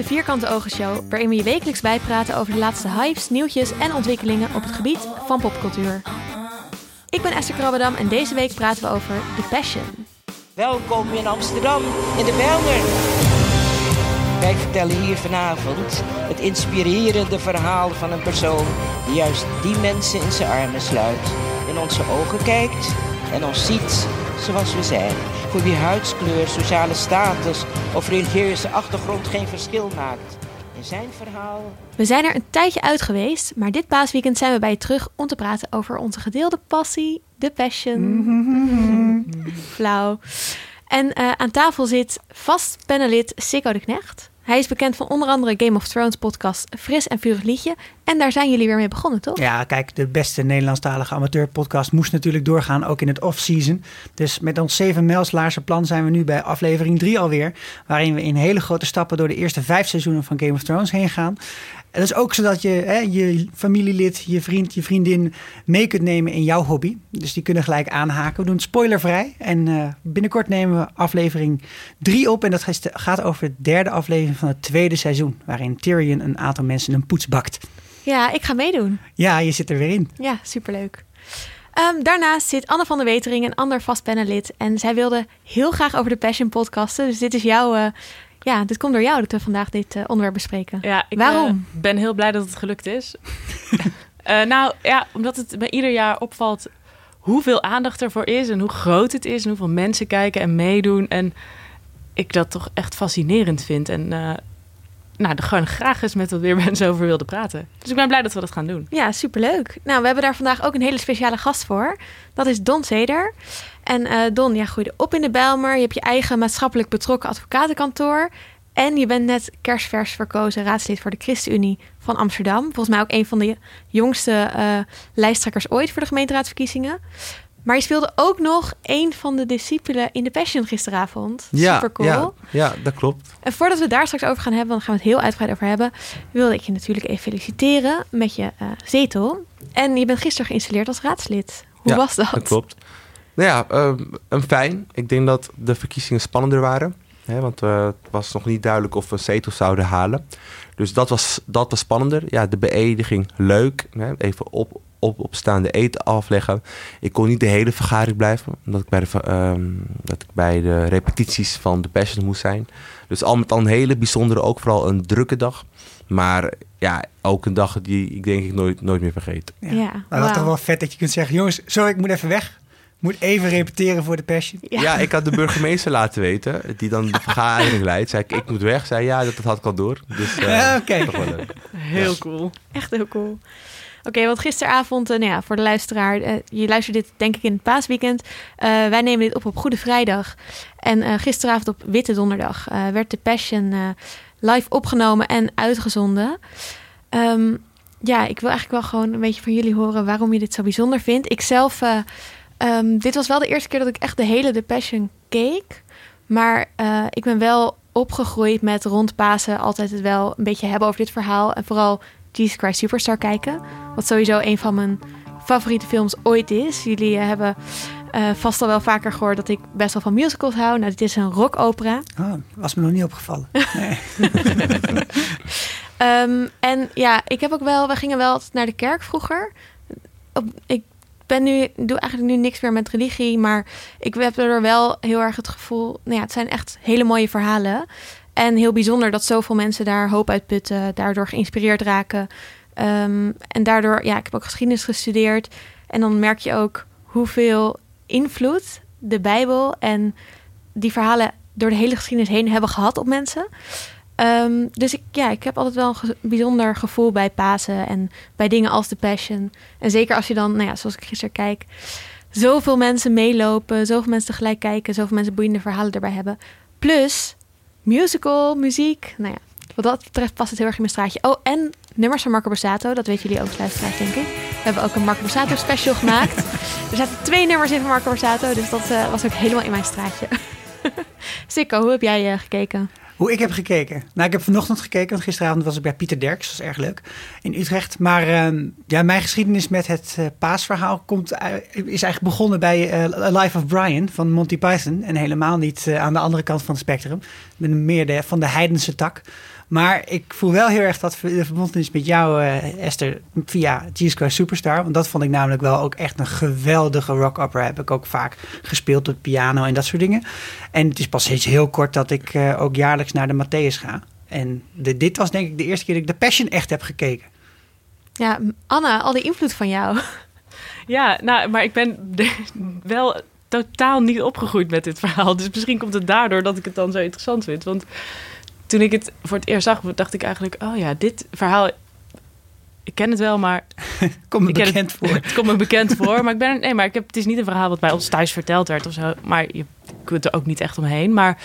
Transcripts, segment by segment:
de Vierkante Ogen Show, waarin we je wekelijks bijpraten over de laatste hypes, nieuwtjes en ontwikkelingen op het gebied van popcultuur. Ik ben Esther Krabbedam en deze week praten we over The Passion. Welkom in Amsterdam, in de Bijlmer. Wij vertellen hier vanavond het inspirerende verhaal van een persoon die juist die mensen in zijn armen sluit, in onze ogen kijkt en ons ziet zoals we zijn. Voor wie huidskleur, sociale status of religieuze achtergrond geen verschil maakt. In zijn verhaal We zijn er een tijdje uit geweest, maar dit paasweekend zijn we bij je terug om te praten over onze gedeelde passie, The Passion. Flauw. En eh, aan tafel zit vast panelid Sikko de Knecht. Hij is bekend van onder andere Game of Thrones podcast Fris en Vurig Liedje. En daar zijn jullie weer mee begonnen, toch? Ja, kijk, de beste Nederlandstalige amateurpodcast moest natuurlijk doorgaan, ook in het off-season. Dus met ons zeven mijlslaarse plan zijn we nu bij aflevering 3 alweer. Waarin we in hele grote stappen door de eerste vijf seizoenen van Game of Thrones heen gaan. En dat is ook zodat je hè, je familielid, je vriend, je vriendin mee kunt nemen in jouw hobby. Dus die kunnen gelijk aanhaken. We doen het spoilervrij. En eh, binnenkort nemen we aflevering 3 op. En dat gaat over de derde aflevering van het tweede seizoen. Waarin Tyrion een aantal mensen een poets bakt. Ja, ik ga meedoen. Ja, je zit er weer in. Ja, superleuk. Ehm, daarnaast zit Anne van der Wetering, een ander vast panelid. En zij wilde heel graag over de Passion podcasten. Dus dit is jouw... eh, ja, dit komt door jou dat we vandaag dit eh, onderwerp bespreken. Ja, ik Waarom? eh, ben heel blij dat het gelukt is. Eh, nou ja, omdat het me ieder jaar opvalt hoeveel aandacht ervoor is en hoe groot het is en hoeveel mensen kijken en meedoen. En ik dat toch echt fascinerend vind. En nou, er gewoon graag eens met wat weer mensen over wilde praten. Dus ik ben blij dat we dat gaan doen. Ja, superleuk. Nou, we hebben daar vandaag ook een hele speciale gast voor. Dat is Don Zeder. En eh, Don, jij groeide op in de Bijlmer. Je hebt je eigen maatschappelijk betrokken advocatenkantoor. En je bent net kerstvers verkozen raadslid voor de ChristenUnie van Amsterdam. Volgens mij ook een van de jongste eh, lijsttrekkers ooit voor de gemeenteraadsverkiezingen. Maar je speelde ook nog een van de discipelen in de Passion gisteravond. Super cool. ja, ja, dat klopt. En voordat we daar straks over gaan hebben, want dan gaan we het heel uitgebreid over hebben, wilde ik je natuurlijk even feliciteren met je eh, zetel. En je bent gisteren geïnstalleerd als raadslid. Hoe Ja, was dat? Dat klopt. Nou ja, ehm, een fijn. Ik denk dat de verkiezingen spannender waren. Hè, want eh, het was nog niet duidelijk of we zetels zouden halen. Dus dat was, dat was spannender. Ja, de beëdiging leuk. Hè, even op, op, opstaande eten afleggen. Ik kon niet de hele vergadering blijven. Omdat ik bij de, ehm, dat ik bij de repetities van de Passion moest zijn. Dus al met al een hele bijzondere, ook vooral een drukke dag. Maar ja, ook een dag die ik denk ik nooit, nooit meer vergeten. Ja, Maar dat is toch wel vet dat je kunt zeggen, jongens, sorry, ik moet even weg. Moet even repeteren voor de Passion. Ja. Ja. ik had de burgemeester laten weten, die dan de vergadering leidt. Zei ik, ik moet weg. Zei ja, dat, dat had ik al door. Dus eh, Ja, oké. toch wel leuk. Heel cool. Echt heel cool. Oké, want gisteravond, eh, nou ja, voor de luisteraar, eh, je luistert dit denk ik in het paasweekend. Eh, wij nemen dit op op Goede Vrijdag. En eh, gisteravond op Witte Donderdag eh, werd de Passion eh, live opgenomen en uitgezonden. Ehm, ja, ik wil eigenlijk wel gewoon een beetje van jullie horen waarom je dit zo bijzonder vindt. Ik zelf, eh, ehm, dit was wel de eerste keer dat ik echt de hele The Passion keek. Maar eh, ik ben wel opgegroeid met rond Pasen altijd het wel een beetje hebben over dit verhaal. En vooral Jesus Christ Superstar kijken. Wat sowieso een van mijn favoriete films ooit is. Jullie eh, hebben eh, vast al wel vaker gehoord dat ik best wel van musicals hou. Nou, dit is een rockopera. Oh, was me nog niet opgevallen. Nee. Ehm, en ja, ik heb ook wel, we gingen wel naar de kerk vroeger. Ik ben nu, doe eigenlijk nu niks meer met religie, maar ik heb er wel heel erg het gevoel, nou ja, het zijn echt hele mooie verhalen. En heel bijzonder dat zoveel mensen daar hoop uit putten, daardoor geïnspireerd raken. Ehm, en daardoor, ja, ik heb ook geschiedenis gestudeerd. En dan merk je ook hoeveel invloed de Bijbel en die verhalen door de hele geschiedenis heen hebben gehad op mensen. Ehm, dus ik, ja, ik heb altijd wel een bijzonder gevoel bij Pasen en bij dingen als The Passion. En zeker als je dan, nou ja, zoals ik gisteren kijk, zoveel mensen meelopen, zoveel mensen tegelijk kijken, zoveel mensen boeiende verhalen erbij hebben. Plus musical, muziek. Nou ja, wat dat betreft past het heel erg in mijn straatje. Oh, en nummers van Marco Borsato, dat weten jullie ook, luisteraars, denk ik. We hebben ook een Marco Borsato special gemaakt. Er zaten twee nummers in van Marco Borsato, dus dat eh, was ook helemaal in mijn straatje. Sikko, hoe heb jij eh, gekeken? Hoe ik heb gekeken? Nou, ik heb vanochtend gekeken, want gisteravond was ik bij Pieter Derks. Dat was erg leuk, in Utrecht. Maar ehm, ja, mijn geschiedenis met het eh, paasverhaal komt, is eigenlijk begonnen bij eh, Life of Brian van Monty Python. En helemaal niet eh, aan de andere kant van het spectrum. Ik ben meer van de heidense tak. Maar ik voel wel heel erg dat de verbondenis met jou, uh, Esther, via Jesus Christ Superstar. Want dat vond ik namelijk wel ook echt een geweldige rock opera. Heb ik ook vaak gespeeld op piano en dat soort dingen. En het is pas eens heel kort dat ik uh, ook jaarlijks naar de Matthäus ga. En de, dit was denk ik de eerste keer dat ik de Passion echt heb gekeken. Ja, Anna, al die invloed van jou. Ja, nou, maar ik ben wel totaal niet opgegroeid met dit verhaal. Dus misschien komt het daardoor dat ik het dan zo interessant vind. Want toen ik het voor het eerst zag, dacht ik eigenlijk... oh ja, dit verhaal... Ik ken het wel, maar... komt me bekend het, voor. Het komt me bekend voor. Maar, ik ben, nee, maar ik heb, het is niet een verhaal wat bij ons thuis verteld werd of zo. Maar je kunt er ook niet echt omheen. Maar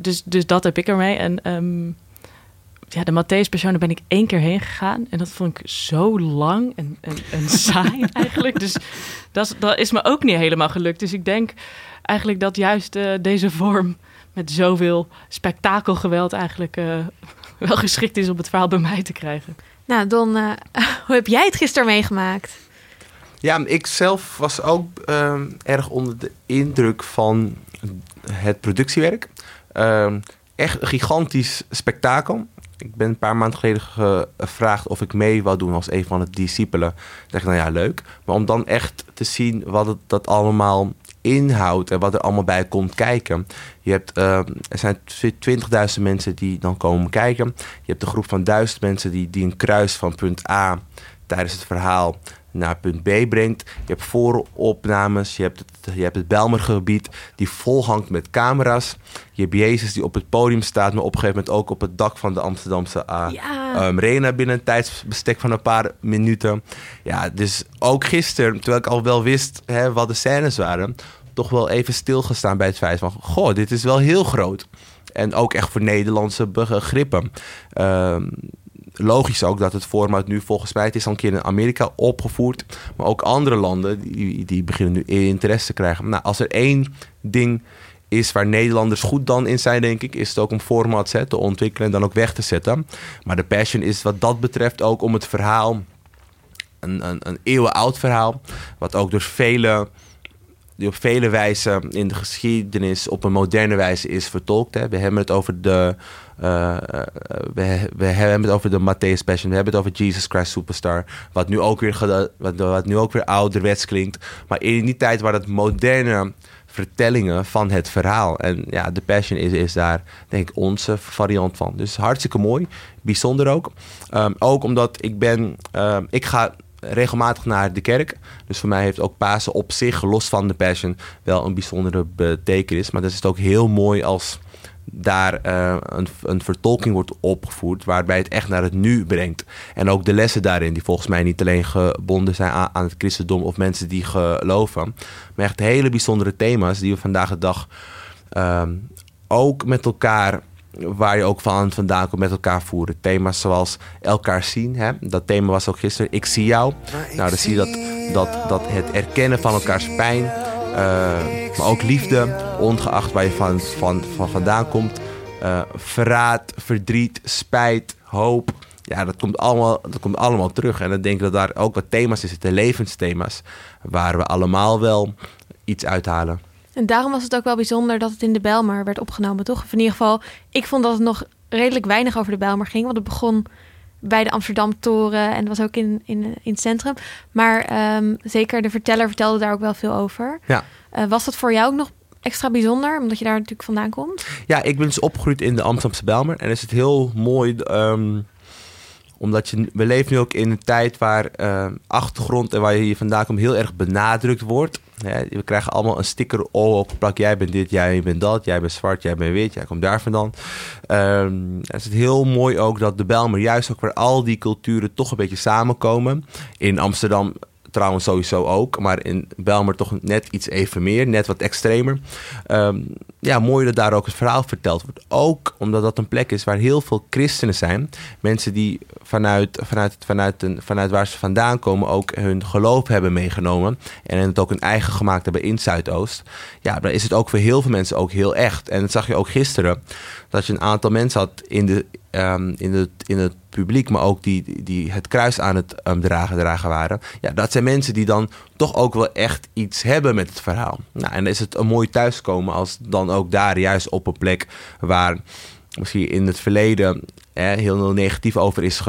dus, dus dat heb ik ermee. En um, ja, de Matthäus Passion, ben ik één keer heen gegaan. En dat vond ik zo lang en, en, en saai eigenlijk. Dus dat, dat is me ook niet helemaal gelukt. Dus ik denk eigenlijk dat juist uh, deze vorm met zoveel spektakelgeweld eigenlijk uh, wel geschikt is om het verhaal bij mij te krijgen. Nou, Don, uh, hoe heb jij het gisteren meegemaakt? Ja, ik zelf was ook erg onder de indruk van het productiewerk. echt een gigantisch spektakel. Ik ben een paar maanden geleden gevraagd of ik mee wou doen als een van de discipelen. ik, nou ja, leuk. Maar om dan echt te zien wat het dat allemaal inhoudt en wat er allemaal bij komt kijken. Je hebt, uh, er zijn 20.000 mensen die dan komen kijken. Je hebt een groep van duizend mensen die, die een kruis van punt A tijdens het verhaal naar punt B brengt. Je hebt vooropnames, je hebt het, je hebt het Belmergebied die volhangt met camera's. Je hebt Jezus die op het podium staat, maar op een gegeven moment ook op het dak van de Amsterdamse uh, ja. um, Arena binnen een tijdsbestek van een paar minuten. Ja, dus ook gisteren, terwijl ik al wel wist hè, wat de scènes waren, toch wel even stilgestaan bij het feit van, goh, dit is wel heel groot. En ook echt voor Nederlandse begrippen. Uh, logisch ook dat het format nu volgens mij het is al een keer in Amerika opgevoerd. Maar ook andere landen die, die beginnen nu interesse te krijgen. Nou, als er één ding is waar Nederlanders goed dan in zijn, denk ik, is het ook om format te ontwikkelen en dan ook weg te zetten. Maar de passion is wat dat betreft ook om het verhaal, een, een, een eeuwenoud verhaal, wat ook door vele op vele wijzen in de geschiedenis op een moderne wijze is vertolkt. Hè. We hebben het over de, uh, we, we, hebben het over de Matthäus Passion, we hebben het over Jesus Christ Superstar, wat nu ook weer, wat, wat nu ook weer ouderwets klinkt. Maar in die tijd waren het moderne vertellingen van het verhaal. En ja, de Passion is, is daar denk ik onze variant van. Dus hartstikke mooi, bijzonder ook. Um, ook omdat ik ben, um, ik ga regelmatig naar de kerk. Dus voor mij heeft ook Pasen op zich, los van de Passion, wel een bijzondere betekenis. Maar dat is het ook heel mooi als daar uh, een, een, vertolking wordt opgevoerd waarbij het echt naar het nu brengt. En ook de lessen daarin, die volgens mij niet alleen gebonden zijn aan, het christendom of mensen die geloven, maar echt hele bijzondere thema's die we vandaag de dag uh, ook met elkaar waar je ook van vandaan komt met elkaar voeren. Thema's zoals elkaar zien. Hè? Dat thema was ook gisteren. Ik zie jou. Nou, dan zie je dat, dat, dat het erkennen van elkaars pijn. Uh, maar ook liefde, ongeacht waar je van, van, van vandaan komt. Uh, verraad, verdriet, spijt, hoop. Ja, dat komt, allemaal, dat komt allemaal terug. En dan denk ik dat daar ook wat thema's in zitten, levensthema's. Waar we allemaal wel iets uithalen. En daarom was het ook wel bijzonder dat het in de Bijlmer werd opgenomen, toch? Of in ieder geval, ik vond dat het nog redelijk weinig over de Bijlmer ging. Want het begon bij de Amsterdam Toren en was ook in, in, in het centrum. Maar um, zeker de verteller vertelde daar ook wel veel over. Ja. Uh, was dat voor jou ook nog extra bijzonder, omdat je daar natuurlijk vandaan komt? Ja, ik ben dus opgegroeid in de Amsterdamse Bijlmer. En is het heel mooi... Um, omdat je, we leven nu ook in een tijd waar uh, achtergrond en waar je hier vandaan komt heel erg benadrukt wordt. Ja, we krijgen allemaal een sticker opgeplakt. Jij bent dit, jij bent dat, jij bent zwart, jij bent wit, jij komt daar vandaan. Um, het is heel mooi ook dat de Belmer juist ook waar al die culturen toch een beetje samenkomen. In Amsterdam trouwens sowieso ook, maar in Belmer toch net iets even meer, net wat extremer. Um, ja, mooi dat daar ook het verhaal verteld wordt. Ook omdat dat een plek is waar heel veel christenen zijn. Mensen die vanuit, vanuit, vanuit, een, vanuit waar ze vandaan komen ook hun geloof hebben meegenomen. En het ook hun eigen gemaakt hebben in Zuidoost. Ja, dan is het ook voor heel veel mensen ook heel echt. En dat zag je ook gisteren. Dat je een aantal mensen had in, de, um, in, het, in het publiek, maar ook die, die het kruis aan het um, dragen, dragen waren. Ja, dat zijn mensen die dan toch ook wel echt iets hebben met het verhaal. Nou, en dan is het een mooi thuiskomen als dan ook daar juist op een plek waar misschien in het verleden heel, heel negatief over is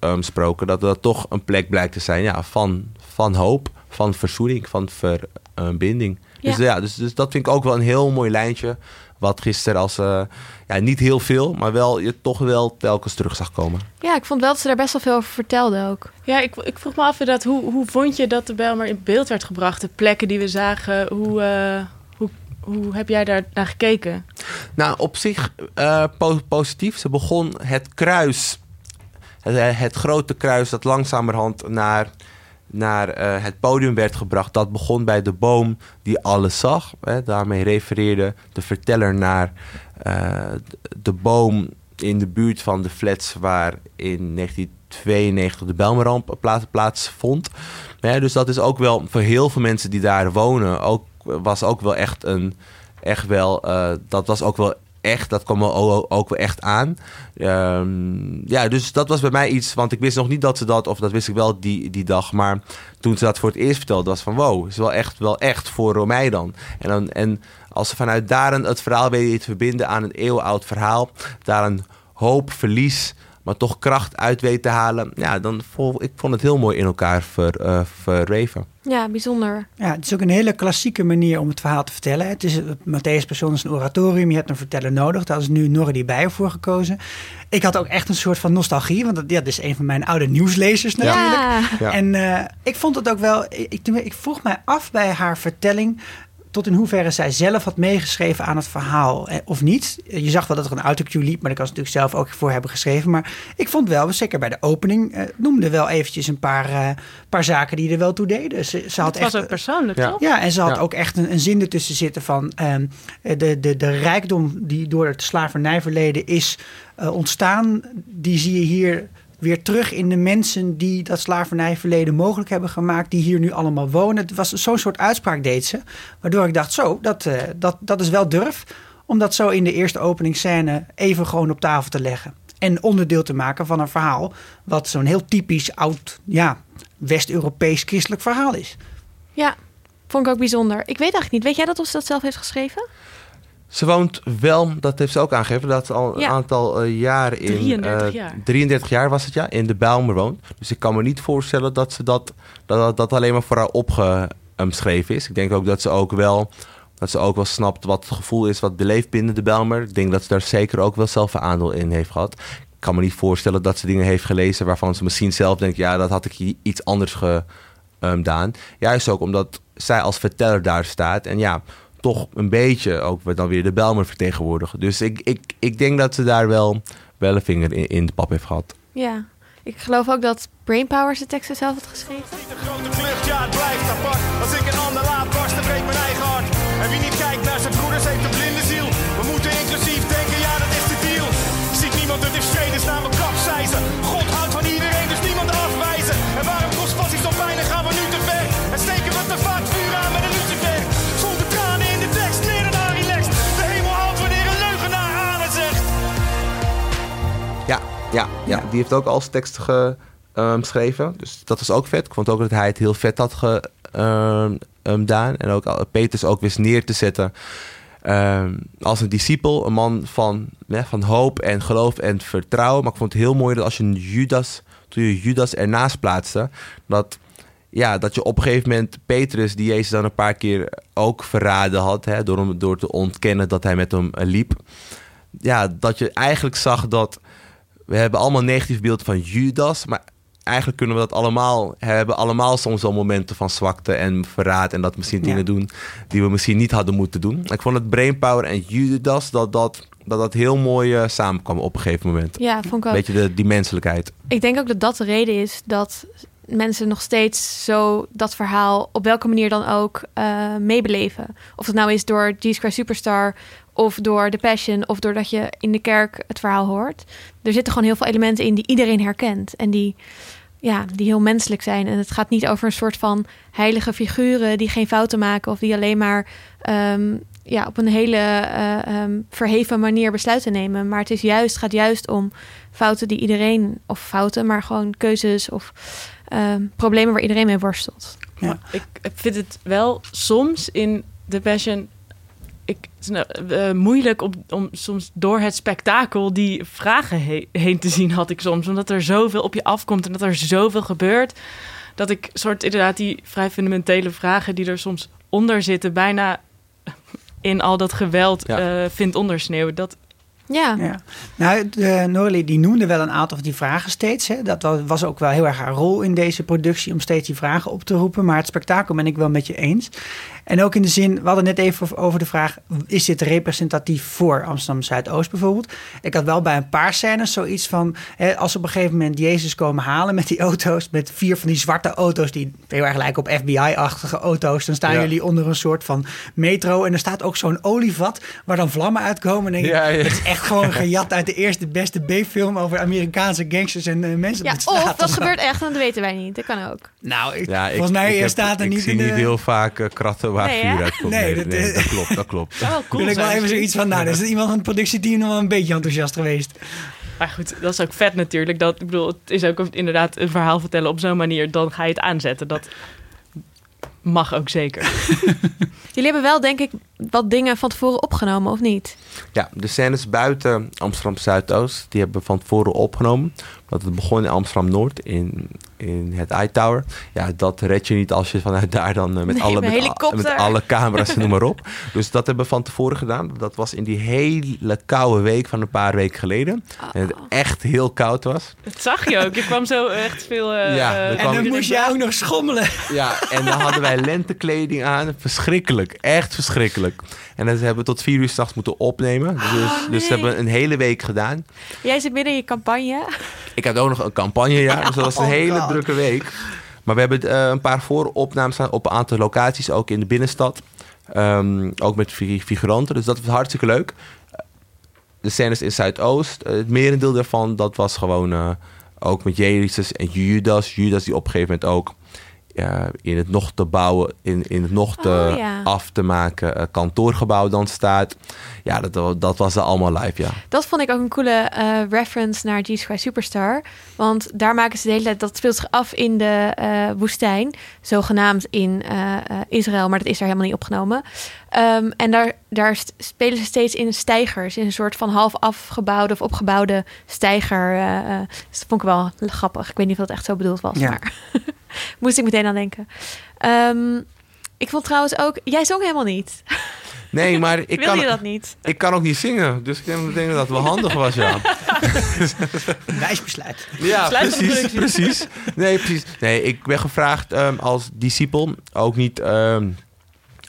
gesproken, dat dat toch een plek blijkt te zijn ja, van, van hoop, van verzoening, van verbinding. Dus, Ja. ja, dus, dus dat vind ik ook wel een heel mooi lijntje. Wat gisteren als, eh, ja, niet heel veel, maar wel je toch wel telkens terug zag komen. Ja, ik vond wel dat ze daar best wel veel over vertelde ook. Ja, ik, ik vroeg me af inderdaad, hoe, hoe vond je dat de Bijlmer in beeld werd gebracht? De plekken die we zagen, hoe, eh, hoe, hoe heb jij daar naar gekeken? Nou, op zich eh, po- positief. Ze begon het kruis, het, het grote kruis dat langzamerhand naar, naar eh, het podium werd gebracht. Dat begon bij de boom die alles zag. Hè. Daarmee refereerde de verteller naar eh, de boom in de buurt van de flats waar in 1992 de Belmeramp plaats, plaatsvond. Ja, dus dat is ook wel voor heel veel mensen die daar wonen, ook, was ook wel echt een, echt wel, eh, dat was ook wel echt, dat kwam ook, wel echt aan. Ehm, ja, dus dat was bij mij iets, want ik wist nog niet dat ze dat, of dat wist ik wel die, die dag, maar toen ze dat voor het eerst vertelde, was van wow, is wel echt, wel echt voor mij dan. En, dan, en als ze vanuit daar een- het verhaal weten te verbinden aan een eeuwenoud verhaal, daar een hoop, verlies, maar toch kracht uit weten te halen, ja, dan vond ik vond het heel mooi in elkaar ver, eh, verweven. Ja, bijzonder. Ja, het is ook een hele klassieke manier om het verhaal te vertellen. Het is Matthäus Passion is een oratorium. Je hebt een verteller nodig. Daar is nu Norrie Bijer voor gekozen. Ik had ook echt een soort van nostalgie. Want dat, ja, dat is een van mijn oude nieuwslezers natuurlijk. Ja. Ja. En eh, ik vond het ook wel. Ik, ik, ik vroeg mij af bij haar vertelling. Tot in hoeverre zij zelf had meegeschreven aan het verhaal eh, of niet. Je zag wel dat er een autocue liep, maar daar kan ze natuurlijk zelf ook voor hebben geschreven. Maar ik vond wel, zeker bij de opening, eh, noemde wel eventjes een paar, eh, paar zaken die er wel toe deden. Ze, ze had Het was echt, ook persoonlijk, Ja. toch? ja, en ze had Ja. ook echt een, een zin ertussen zitten van ehm, de, de, de rijkdom die door het slavernijverleden is eh, ontstaan, die zie je hier weer terug in de mensen die dat slavernijverleden mogelijk hebben gemaakt, die hier nu allemaal wonen. Het was zo'n soort uitspraak deed ze, waardoor ik dacht, zo, dat, eh, dat, dat is wel durf, om dat zo in de eerste openingsscène even gewoon op tafel te leggen. En onderdeel te maken van een verhaal wat zo'n heel typisch oud, ja, West-Europees christelijk verhaal is. Ja, vond ik ook bijzonder. Ik weet eigenlijk niet. Weet jij dat of ze dat zelf heeft geschreven? Ze woont wel, dat heeft ze ook aangegeven, dat ze al een Ja. aantal eh, jaren in... 33 eh, jaar. 33 jaar was het, ja, in de Bijlmer woont. Dus ik kan me niet voorstellen dat ze dat, dat, dat, alleen maar voor haar opgeschreven is. Ik denk ook dat ze ook wel... Dat ze ook wel snapt wat het gevoel is wat beleeft binnen de Bijlmer. Ik denk dat ze daar zeker ook wel zelf een aandeel in heeft gehad. Ik kan me niet voorstellen dat ze dingen heeft gelezen waarvan ze misschien zelf denkt... ja, dat had ik hier iets anders gedaan. Juist ook omdat zij als verteller daar staat. En ja, toch een beetje ook dan weer de Bijlmer vertegenwoordigen. Dus ik, ik, ik denk dat ze daar wel, wel een vinger in, in de pap heeft gehad. Ja. Ik geloof ook dat Brainpower zijn teksten zelf had geschreven. De grote klucht, ja, het blijft apart. Als ik een ander laat barsten, breekt mijn eigen hart. En wie niet kijkt naar zijn broeders, heeft een blinde Ja, ja, die heeft ook als tekst ge- ehm, geschreven. Dus dat was ook vet. Ik vond ook dat hij het heel vet had ehm, ehm, gedaan. En ook Peters ook wist neer te zetten als een discipel. Een man van, van hoop en geloof en vertrouwen. Maar ik vond het heel mooi dat als je een Judas, toen je Judas ernaast plaatste, dat, ja, dat je op een gegeven moment Petrus, die Jezus dan een paar keer ook verraden had, hè, door, door te ontkennen dat hij met hem liep. Ja, dat je eigenlijk zag dat we hebben allemaal een negatief beeld van Judas, maar eigenlijk kunnen we dat allemaal hebben allemaal soms wel momenten van zwakte en verraad en dat misschien Ja. dingen doen die we misschien niet hadden moeten doen. Ik vond het Brainpower en Judas dat dat, dat, dat heel mooi eh, samenkwam op een gegeven moment. Ja, vond ik ook. Een beetje de, die menselijkheid. Ik denk ook dat dat de reden is dat mensen nog steeds zo dat verhaal op welke manier dan ook eh, meebeleven. Of het nou is door Jesus Christ Superstar of door The Passion of doordat je in de kerk het verhaal hoort. Er zitten gewoon heel veel elementen in die iedereen herkent en die, ja, die heel menselijk zijn. En het gaat niet over een soort van heilige figuren die geen fouten maken of die alleen maar ehm, ja, op een hele eh, ehm, verheven manier besluiten nemen. Maar het is juist, gaat juist om fouten die iedereen, of fouten, maar gewoon keuzes of ehm, problemen waar iedereen mee worstelt. Ja. Ik vind het wel soms in The Passion ik, nou, eh, moeilijk om, om soms door het spektakel die vragen he- heen te zien, had ik soms. Omdat er zoveel op je afkomt en dat er zoveel gebeurt. Dat ik soort inderdaad die vrij fundamentele vragen die er soms onder zitten, bijna in al dat geweld Ja. eh, vindt ondersneeuwen. Dat, Ja. Ja. Nou, de Norley die noemde wel een aantal van die vragen steeds. Hè. Dat wa- was ook wel heel erg haar rol in deze productie om steeds die vragen op te roepen. Maar het spektakel ben ik wel met je eens. En ook in de zin, we hadden net even over- over de vraag: is dit representatief voor Amsterdam Zuidoost bijvoorbeeld? Ik had wel bij een paar scènes zoiets van: hè, als ze op een gegeven moment Jezus komen halen met die auto's, met vier van die zwarte auto's die heel erg lijken op FBI-achtige auto's, dan staan Ja. jullie onder een soort van metro en er staat ook zo'n olievat waar dan vlammen uitkomen. En denk ik, Ja, ja. het is echt gewoon gejat uit de eerste beste B-film over Amerikaanse gangsters en eh, mensen Ja, op de straat. of dat gebeurt echt, en dat weten wij niet. Dat kan ook. Nou, ik- Ja, ik- volgens mij ik heb- staat er ik niet zie in de... niet heel vaak eh, kratten waar Nee, vuur uitkomt. Nee, Nee, dat- nee, dat klopt, dat klopt. zou wel cool wil ik wel even zoiets van, nou, er is iemand van het productieteam nog wel een beetje enthousiast geweest. Maar goed, dat is ook vet natuurlijk. Dat, ik bedoel, het is ook inderdaad een verhaal vertellen op zo'n manier. Dan ga je het aanzetten. Dat mag ook zeker. Jullie hebben wel, denk ik, wat dingen van tevoren opgenomen, of niet? Ja, de scènes buiten Amsterdam Zuidoost, die hebben we van tevoren opgenomen. Want het begon in Amsterdam Noord, in, in het iTower. Ja, dat red je niet als je vanuit daar dan eh, met, Nee, alle, met met, alle camera's en noem maar op. Dus dat hebben we van tevoren gedaan. Dat was in die hele koude week van een paar weken geleden. En het echt heel koud was. Dat zag je ook. Je kwam zo echt veel... eh, Ja, eh, En kwam- dan moest jij ook nog schommelen. Ja, en dan hadden wij lentekleding aan. Verschrikkelijk, echt verschrikkelijk. En dat hebben we tot vier uur s'nachts moeten opnemen. Dus, dus dat nee. hebben we een hele week gedaan. Jij zit midden in je campagne. Ik had ook nog een campagne, ja. Dus dat was een Oh, hele God. drukke week. Maar we hebben eh, een paar vooropnames staan op een aantal locaties, ook in de binnenstad. Ehm, ook met fi- figuranten, dus dat was hartstikke leuk. De scènes in Zuidoost, eh, het merendeel daarvan, dat was gewoon eh, ook met Jezus en Judas. Judas die op een gegeven moment ook in het nog te bouwen, in, in het nog te Oh, ja. af te maken eh, kantoorgebouw dan staat. Ja, dat, dat was er allemaal live, ja. Dat vond ik ook een coole eh, reference naar Jesus Christ Superstar. Want daar maken ze de hele tijd... Dat speelt zich af in de eh, woestijn. Zogenaamd in eh, eh, Israël. Maar dat is daar helemaal niet opgenomen. Ehm, en daar, daar spelen ze steeds in stijgers. In een soort van half afgebouwde of opgebouwde stijger. dus dat vond ik wel grappig. Ik weet niet of dat echt zo bedoeld was. Ja. Maar moest ik meteen aan denken. Ehm, ik vond trouwens ook... Jij zong helemaal niet. Nee, maar ik Wil kan, je dat niet? ik kan ook niet zingen. Dus ik denk, dat dat wel handig was, ja. Wijs besluit. Ja, precies. Nee, precies. Nee, ik ben gevraagd ehm, als discipel. Ook niet, ehm,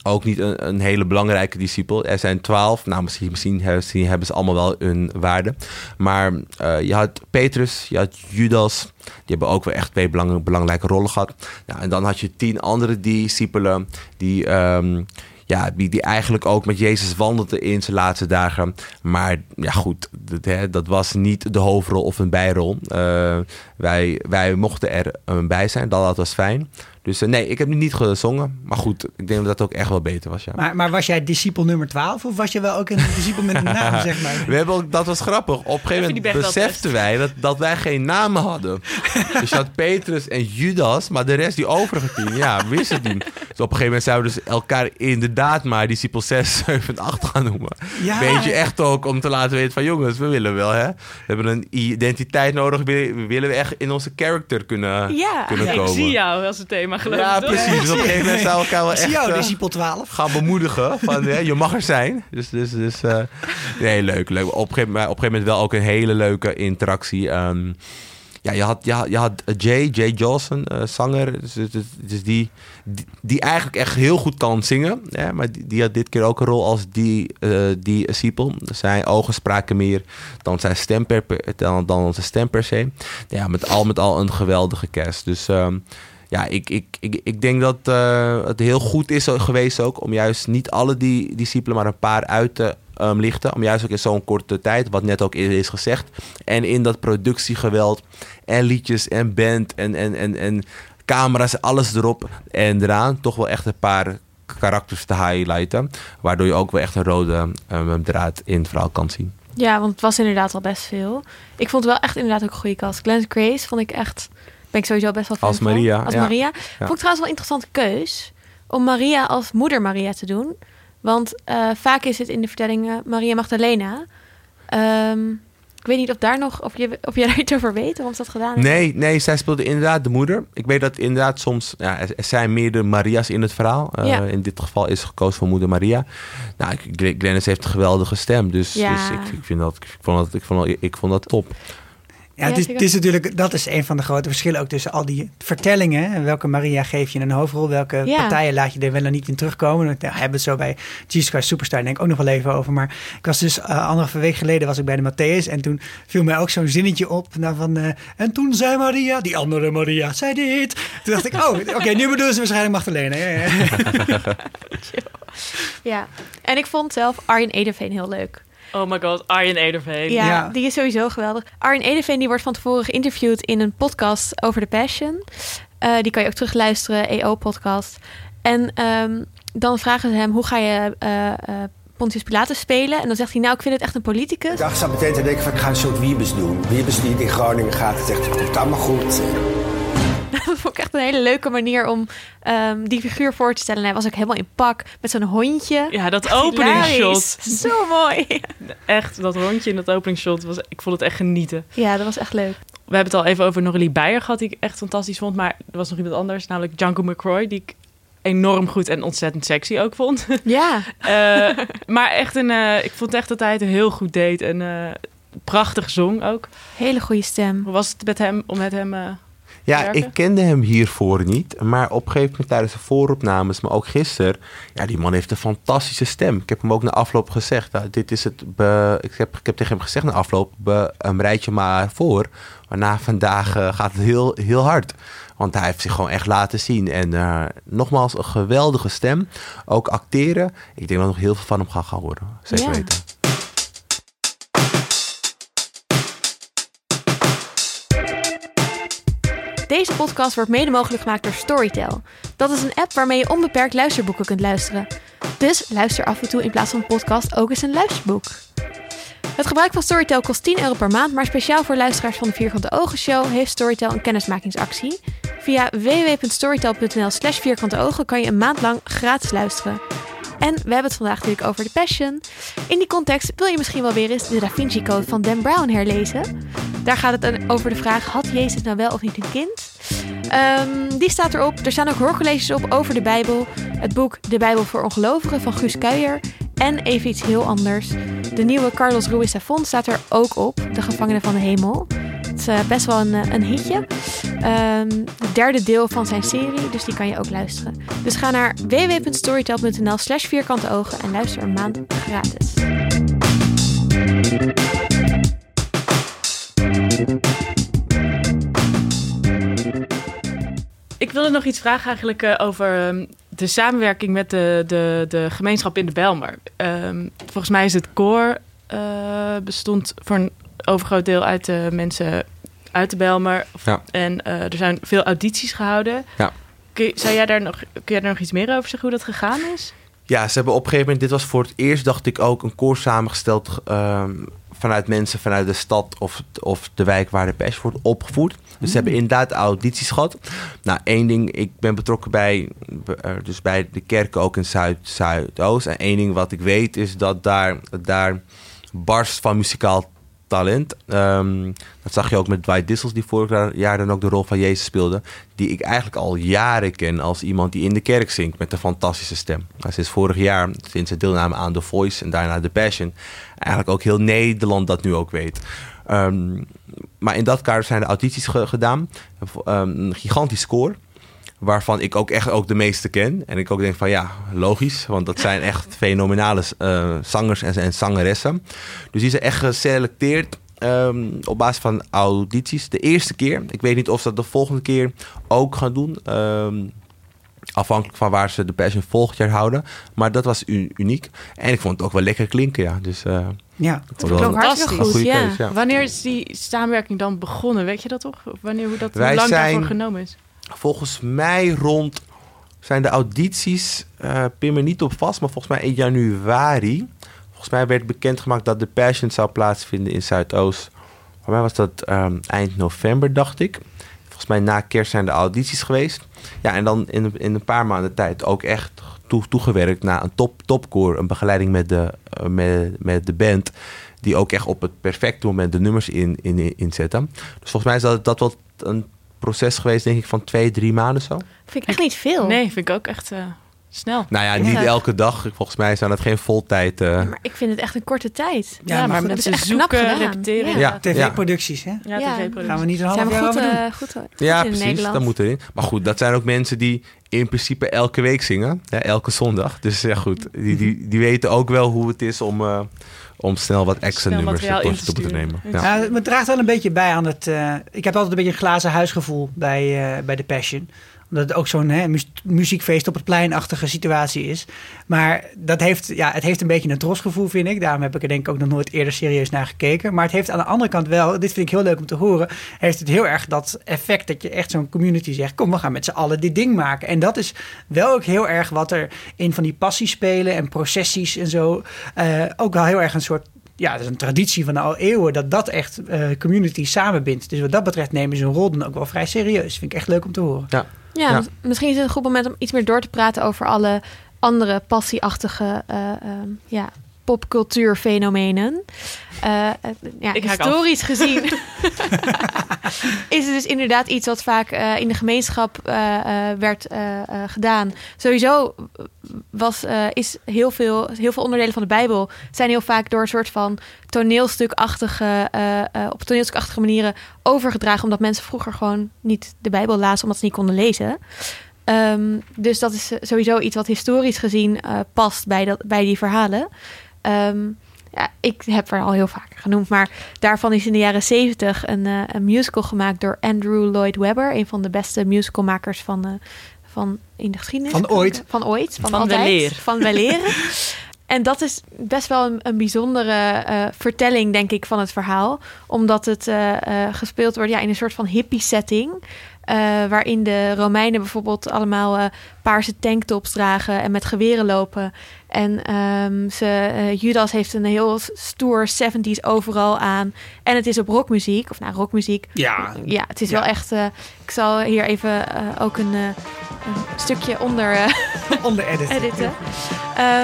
ook niet een, een hele belangrijke discipel. Er zijn twaalf. Nou, misschien, misschien, hebben, ze allemaal wel een waarde. Maar eh, je had Petrus, je had Judas. Die hebben ook wel echt twee belang- belangrijke rollen gehad. Nou, en dan had je tien andere discipelen die... ehm, ja, die, eigenlijk ook met Jezus wandelde in zijn laatste dagen. Maar ja, goed, dat, hè, dat was niet de hoofdrol of een bijrol. Eh, wij, wij mochten er eh, bij zijn, dat, dat was fijn. Dus eh, nee, ik heb niet gezongen. Maar goed, ik denk dat dat ook echt wel beter was, ja. Maar, maar was jij discipel nummer 12 of was je wel ook een discipel met een naam, zeg maar? We hebben ook, dat was grappig. Op een gegeven moment beseften wij dat, dat wij geen namen hadden. dus je had Petrus en Judas, maar de rest, die overige tien, ja, wisten het niet. Dus op een gegeven moment zouden we dus elkaar inderdaad maar discipel 6, 7 en 8 gaan noemen. Ja. Weet je echt ook om te laten weten van jongens, we willen wel hè. We hebben een identiteit nodig, we willen we echt in onze character kunnen, Ja. kunnen ik komen. zie jou als het thema geloof Ja, toch? precies. Dus op een gegeven moment zouden we elkaar wel echt... jou, eh, discipel 12. gaan bemoedigen. Van, hè, je mag er zijn. Dus, dus, dus eh, nee, leuk. leuk. Op, een gegeven, moment- op een gegeven moment wel ook een hele leuke interactie. Ehm, ja, je had, je had, je had Jay, Jay Johnson, eh, zanger. Dus, dus, dus die, die, die eigenlijk echt heel goed kan zingen. Hè, maar die, die had dit keer ook een rol als die, eh die disciple. Zijn ogen spraken meer dan zijn stem per, dan, dan zijn stem per se. Ja, met al met al een geweldige cast. Dus ehm, ja, ik, ik, ik, ik denk dat eh, het heel goed is geweest ook om juist niet alle die discipelen, maar een paar uit te ehm, lichten. Om juist ook in zo'n korte tijd, wat net ook is gezegd. En in dat productiegeweld en liedjes en band en, en, en, en camera's, alles erop en eraan. Toch wel echt een paar karakters te highlighten. Waardoor je ook wel echt een rode ehm, draad in het verhaal kan zien. Ja, want het was inderdaad al best veel. Ik vond wel echt inderdaad ook een goede cast. Glenn Grace vond ik echt... Ben ik sowieso best wel fan Als van. Maria, Als ja. Maria. Vond ik trouwens wel een interessante keus. Om Maria als moeder Maria te doen. Want eh, vaak is het in de vertellingen Maria Magdalena. Ehm, ik weet niet of daar nog, of je, of je daar iets over weet, waarom ze dat gedaan heeft. Nee, nee, zij speelde inderdaad de moeder. Ik weet dat inderdaad soms, ja, er zijn meerdere Maria's in het verhaal. Eh, Ja. In dit geval is gekozen voor moeder Maria. Nou, Glennis heeft een geweldige stem, dus, Ja. dus ik, ik, vind dat, ik, vond dat, ik, vond dat, ik vond dat top. Ja, het Ja, is, zeker. het is natuurlijk, dat is een van de grote verschillen ook tussen al die vertellingen. En welke Maria geef je een hoofdrol, welke Ja. partijen laat je er wel en niet in terugkomen. Daar hebben we het zo bij Jesus Christ Superstar denk ik ook nog wel even over. Maar ik was dus uh, anderhalve week geleden was ik bij de Matthäus en toen viel mij ook zo'n zinnetje op. Nou, van, eh, en toen zei Maria, die andere Maria, zei dit. Toen dacht ik, oh, oké, nu bedoelen ze waarschijnlijk Magdalena. Ja, ja. Ja, en ik vond zelf Arjen Ederveen heel leuk. Oh my god, Arjen Ederveen. Ja, Ja. die is sowieso geweldig. Arjen Ederveen die wordt van tevoren geïnterviewd in een podcast over de Passion. Eh, die kan je ook terugluisteren, EO-podcast. En ehm, dan vragen ze hem, hoe ga je eh, eh, Pontius Pilatus spelen? En dan zegt hij, nou, ik vind het echt een politicus. Ik dacht, zat meteen te denken van ik ga een soort Wiebes doen. Wiebes die in Groningen gaat en zegt het komt allemaal goed. Dat vond ik echt een hele leuke manier om ehm, die figuur voor te stellen. En hij was ook helemaal in pak met zo'n hondje. Ja, dat Hilarisch. openingsshot. Zo mooi. Echt, dat rondje in dat openingsshot. Was, ik vond het echt genieten. Ja, dat was echt leuk. We hebben het al even over Noralie Beyer gehad, die ik echt fantastisch vond. Maar er was nog iemand anders, namelijk Django McCroy, die ik enorm goed en ontzettend sexy ook vond. Ja, Eh, maar echt een, eh, ik vond echt dat hij het heel goed deed en eh, prachtig zong ook. hele goede stem. Hoe was het met hem, om met hem... Ja, werken? ik kende hem hiervoor niet. Maar op een gegeven moment tijdens de vooropnames, maar ook gisteren... Ja, die man heeft een fantastische stem. Ik heb hem ook na afloop gezegd. nou, dit is het... be- ik, heb, ik heb tegen hem gezegd na afloop... Be, een rijtje maar voor. Waarna vandaag eh, gaat het heel, heel hard. Want hij heeft zich gewoon echt laten zien. En eh, nogmaals, een geweldige stem. Ook acteren. Ik denk dat we nog heel veel van hem gaan gaan horen. Zeker Ja. weten. Deze podcast wordt mede mogelijk gemaakt door Storytel. Dat is een app waarmee je onbeperkt luisterboeken kunt luisteren. Dus luister af en toe in plaats van een podcast ook eens een luisterboek. Het gebruik van Storytel kost 10 euro per maand, maar speciaal voor luisteraars van de Vierkante Ogen Show heeft Storytel een kennismakingsactie. Via www.storytel.nl slash vierkante ogen kan je een maand lang gratis luisteren. En we hebben het vandaag natuurlijk over The Passion. In die context wil je misschien wel weer eens de Da Vinci Code van Dan Brown herlezen. Daar gaat het over de vraag, had Jezus nou wel of niet een kind? Ehm, die staat erop. Er staan ook hoorcolleges op over de Bijbel. Het boek De Bijbel voor Ongelovigen van Guus Kuijer. En even iets heel anders. De nieuwe Carlos Ruiz Zafón staat er ook op. De Gevangenen van de Hemel. Het is eh, best wel een, eh, een hitje. Ehm, het derde deel van zijn serie, dus die kan je ook luisteren. Dus ga naar www.storytel.nl slash vierkante ogen en luister een maand gratis. Ik wilde nog iets vragen eigenlijk eh, over ehm, de samenwerking met de, de, de gemeenschap in de Bijlmer. Ehm, volgens mij is het koor eh, bestond voor een overgroot deel uit de mensen uit de Bijlmer. Ja. En eh, er zijn veel audities gehouden. Ja. Kun, je- zou jij daar nog, kun jij daar nog iets meer over zeggen hoe dat gegaan is? Ja, ze hebben op een gegeven moment, dit was voor het eerst, dacht ik ook, een koor samengesteld ehm, vanuit mensen vanuit de stad of, of de wijk waar de pers wordt opgevoerd. Dus ze hebben inderdaad audities gehad. Nou, één ding, ik ben betrokken bij, eh, dus bij de kerken ook in Zuid, Zuidoost. En één ding wat ik weet is dat daar, daar barst van muzikaal talent. Ehm, dat zag je ook met Dwight Dissels, die vorig jaar dan ook de rol van Jezus speelde. Die ik eigenlijk al jaren ken als iemand die in de kerk zingt met een fantastische stem. Nou, sinds vorig jaar, sinds het deelname aan The Voice en daarna The Passion, eigenlijk ook heel Nederland dat nu ook weet. Ehm, maar in dat kader zijn de audities ge- gedaan. Ehm, een gigantisch score. Waarvan ik ook echt ook de meeste ken. En ik ook denk van ja, logisch. Want dat zijn echt fenomenale eh, zangers en, en zangeressen. Dus die zijn echt geselecteerd ehm, op basis van audities. De eerste keer. Ik weet niet of ze dat de volgende keer ook gaan doen. Ehm, afhankelijk van waar ze de Passion volgend jaar houden. Maar dat was u- uniek. En ik vond het ook wel lekker klinken, ja. Dus eh, Ja, het klonk wel hartstikke een goed, goede ja. keuze, ja. Wanneer is die samenwerking dan begonnen? Weet je dat toch? Wanneer, hoe, dat, hoe lang zijn- daarvoor genomen is? Volgens mij rond zijn de audities, eh pin me niet op vast, maar volgens mij in januari. Volgens mij werd bekendgemaakt dat de Passion zou plaatsvinden in Zuidoost. Voor mij was dat ehm, eind november, dacht ik. Volgens mij na kerst zijn de audities geweest. Ja, en dan in, in een paar maanden tijd ook echt toe, toegewerkt naar een top, topcore. Een begeleiding met de, uh, met, met de band. Die ook echt op het perfecte moment de nummers in, in, inzetten. Dus volgens mij is dat, dat wel een proces geweest, denk ik, van twee, drie maanden zo. Vind ik echt niet veel. Nee, vind ik ook echt uh, snel. Nou ja, niet Ja. elke dag. Volgens mij zijn dat geen voltijd. uh, Maar ik vind het echt een korte tijd. Ja, Ja, maar maar dat met is echt knap zoeken, gedaan. repeteren. Ja. Ja. TV-producties, hè? Ja. Gaan we niet een half Zijn we jaar goed, over doen. eh, goed, goed Ja, in precies. Nederland. Dat moet erin. Maar goed, dat zijn ook mensen die in principe elke week zingen. Hè, elke zondag. Dus ja, goed. Die, die, die weten ook wel hoe het is om, uh, om snel wat extra Snel nummers te, te moeten nemen. Ja. Ja, het draagt wel een beetje bij aan het. eh, ik heb altijd een beetje een glazen huisgevoel bij, eh, bij de Passion. Omdat het ook zo'n hè, mu muziekfeest op het pleinachtige situatie is. Maar dat heeft, ja, het heeft een beetje een trosgevoel, vind ik. Daarom heb ik er denk ik ook nog nooit eerder serieus naar gekeken. Maar het heeft aan de andere kant wel, dit vind ik heel leuk om te horen, heeft het heel erg dat effect dat je echt zo'n community zegt, kom we gaan met z'n allen dit ding maken. En dat is wel ook heel erg wat er in van die passiespelen en processies en zo, uh, ook wel heel erg een soort ja, dat is een traditie van al eeuwen dat dat echt uh, community samenbindt. Dus wat dat betreft nemen ze hun rol dan ook wel vrij serieus. Vind ik echt leuk om te horen. Ja. Ja, ja. misschien is het een goed moment om iets meer door te praten over alle andere passieachtige uh, uh, ja, popcultuurfenomenen. Uh, ja, historisch gezien is het dus inderdaad iets wat vaak uh, in de gemeenschap uh, werd gedaan. Sowieso was, is heel veel, heel veel onderdelen van de Bijbel zijn heel vaak door een soort van toneelstukachtige, op toneelstukachtige manieren overgedragen, omdat mensen vroeger gewoon niet de Bijbel lazen omdat ze niet konden lezen. Um, dus dat is sowieso iets wat historisch gezien past bij, dat, bij die verhalen. Um, ja, ik heb er al heel vaak genoemd, maar daarvan is in de jaren zeventig een, uh, een musical gemaakt door Andrew Lloyd Webber, een van de beste musicalmakers van, uh, van in de geschiedenis. Van ooit. Van ooit. Van, van altijd. weleer. Van weleer. en dat is best wel een, een bijzondere uh, vertelling, denk ik, van het verhaal. Omdat het gespeeld wordt ja, in een soort van hippie setting. Uh, waarin de Romeinen bijvoorbeeld allemaal uh, paarse tanktops dragen en met geweren lopen. En um, ze, uh, Judas heeft een heel stoer 70s overal aan. En het is op rockmuziek, of nou rockmuziek. Ja, ja het is ja. wel echt. ik zal hier even ook een, een, stukje onder, onder editen. editen.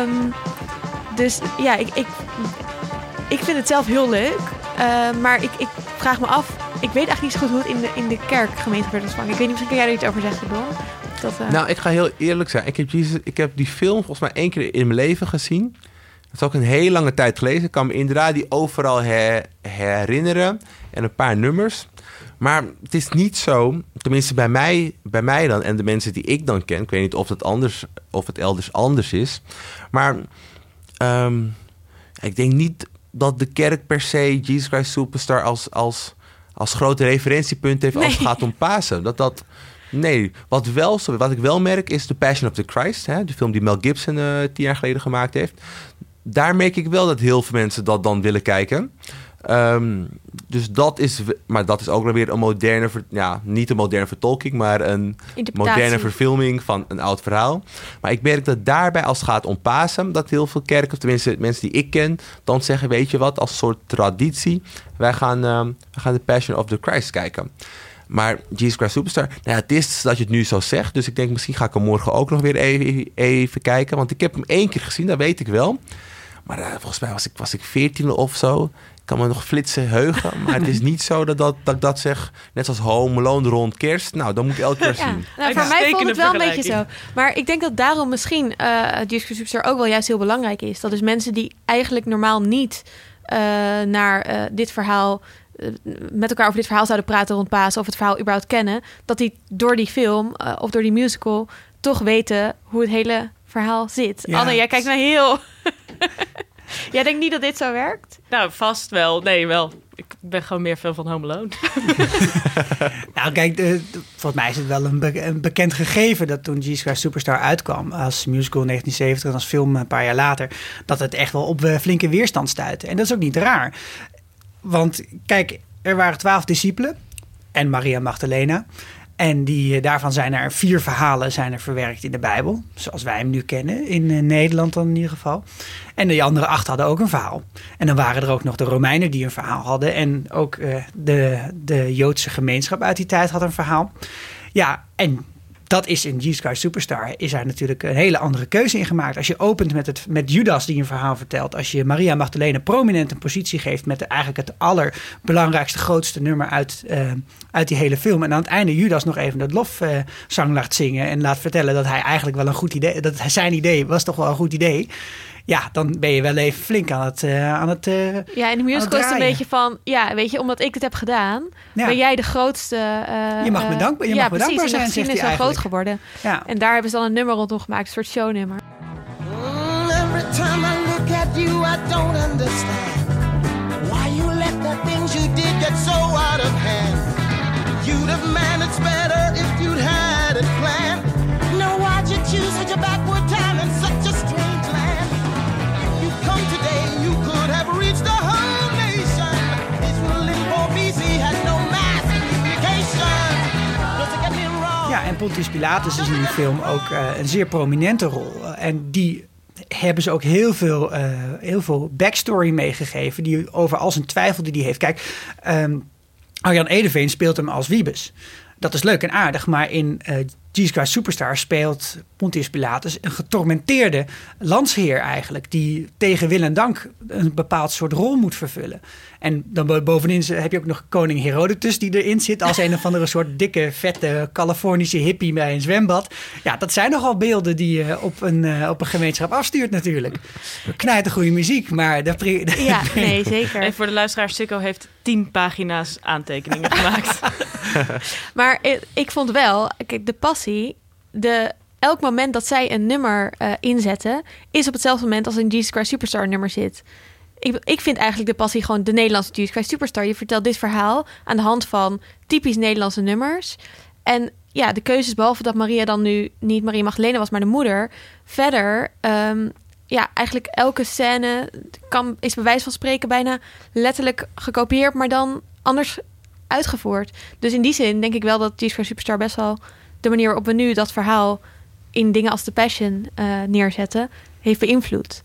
Um, dus ja, ik, ik, ik vind het zelf heel leuk. maar ik, ik vraag me af ik weet eigenlijk niet zo goed hoe het in de, in de kerkgemeente werd ontvangen. Ik weet niet, misschien kun jij er iets over zeggen, Don? Dat, uh... Nou, ik ga heel eerlijk zijn. Ik heb, Jesus, ik heb die film volgens mij één keer in mijn leven gezien. Dat is ook een hele lange tijd geleden. Ik kan me inderdaad die overal her, herinneren. En een paar nummers. Maar het is niet zo, tenminste bij mij, bij mij dan... en de mensen die ik dan ken... ik weet niet of het, anders, of het elders anders is... maar um, ik denk niet dat de kerk per se Jesus Christ Superstar als... als als grote referentiepunt heeft als het gaat om Pasen. Dat dat. Nee, wat, wel, wat ik wel merk is The Passion of the Christ. Hè, de film die Mel Gibson uh, tien jaar geleden gemaakt heeft. Daar merk ik wel dat heel veel mensen dat dan willen kijken. Um, dus dat is, maar dat is ook weer een moderne, ja, niet een moderne vertolking, maar een moderne verfilming van een oud verhaal. Maar ik merk dat daarbij, als het gaat om Pasen, dat heel veel kerken, of tenminste mensen die ik ken, dan zeggen: Weet je wat, als soort traditie, wij gaan, uh, wij gaan The Passion of the Christ kijken. Maar Jesus Christ Superstar, nou ja, het is dat je het nu zo zegt. Dus ik denk, misschien ga ik hem morgen ook nog weer even, even kijken. Want ik heb hem één keer gezien, dat weet ik wel. Maar uh, volgens mij was ik, was ik 14 of zo kan me nog flitsen heugen. Maar het is niet zo dat, dat, dat ik dat zeg, net als Home Alone rond kerst. Nou, dan moet ik elke keer ja. zien. Nou, voor mij voelt het wel een beetje zo. Maar ik denk dat daarom misschien uh, Jesus Superstar ook wel juist heel belangrijk is. Dat is mensen die eigenlijk normaal niet uh, naar uh, dit verhaal met elkaar over dit verhaal zouden praten rond Pasen of het verhaal überhaupt kennen, dat die door die film uh, of door die musical toch weten hoe het hele verhaal zit. Ja. Anne, jij kijkt naar heel. jij denkt niet dat dit zo werkt? Nou, vast wel. Nee, wel. Ik ben gewoon meer fan van Home Alone. nou, kijk, de, de, volgens mij is het wel een, be een, bekend gegeven dat toen Christ Superstar uitkwam als musical in 1970 en als film een paar jaar later, dat het echt wel op uh, flinke weerstand stuitte. En dat is ook niet raar. Want kijk, er waren twaalf discipelen en Maria Magdalena. En die, eh, daarvan zijn er vier verhalen zijn er verwerkt in de Bijbel. Zoals wij hem nu kennen, in eh, Nederland dan in ieder geval. En de andere acht hadden ook een verhaal. En dan waren er ook nog de Romeinen die een verhaal hadden. En ook eh, de, de Joodse gemeenschap uit die tijd had een verhaal. Ja, en dat is in Jesus Christ Superstar is daar natuurlijk een hele andere keuze in gemaakt. Als je opent met, het, met Judas die een verhaal vertelt. Als je Maria Magdalene prominent een positie geeft met eigenlijk het allerbelangrijkste, grootste nummer uit, eh, uit die hele film. En aan het einde Judas nog even het lofzang laat zingen. En laat vertellen dat hij eigenlijk wel een goed idee, dat zijn idee was toch wel een goed idee. Ja, dan ben je wel even flink aan het, uh, aan het uh, Ja, in de musical is het een beetje van... Ja, weet je, omdat ik het heb gedaan... Ja. ben jij de grootste... uh, Je mag me dank- je ja, mag me precies, dankbaar en zijn, hij geschiedenis is zo groot geworden. Ja. En daar hebben ze dan een nummer rondom gemaakt. Een soort shownummer. Mm, every time I look at you, I don't understand why you let the things you did get so out of hand. You'd have managed better Pontius Pilatus is in die film ook eh, een zeer prominente rol. En die hebben ze ook heel veel, eh, heel veel backstory meegegeven. Die over al zijn twijfel die hij heeft. Kijk, ehm Arjan Edeveen speelt hem als Wiebes. Dat is leuk en aardig, maar in eh Jesus Superstar speelt Pontius Pilatus een getormenteerde landsheer eigenlijk. Die tegen wil en dank een bepaald soort rol moet vervullen. En dan bo- bovenin heb je ook nog koning Herodotus die erin zit. Als een of andere soort dikke, vette Californische hippie bij een zwembad. Ja, dat zijn nogal beelden die je op een, eh, op een gemeenschap afstuurt natuurlijk. Knijt de goede muziek, maar... De Ja, nee, zeker. En voor de luisteraar, Sikko heeft tien pagina's aantekeningen gemaakt. Maar ik, ik vond wel, kijk, de passie, de, elk moment dat zij een nummer eh, inzetten, is op hetzelfde moment als een Jesus Christ Superstar nummer zit. Ik, ik vind eigenlijk de passie gewoon de Nederlandse Jesus Superstar. Je vertelt dit verhaal aan de hand van typisch Nederlandse nummers. En ja, de keuzes, behalve dat Maria dan nu niet Maria Magdalene was, maar de moeder. Verder, ehm, ja, eigenlijk elke scène kan, is bij wijze van spreken bijna letterlijk gekopieerd, maar dan anders uitgevoerd. Dus in die zin denk ik wel dat Jesus Superstar best wel de manier waarop we nu dat verhaal in dingen als The Passion eh, neerzetten, heeft beïnvloed.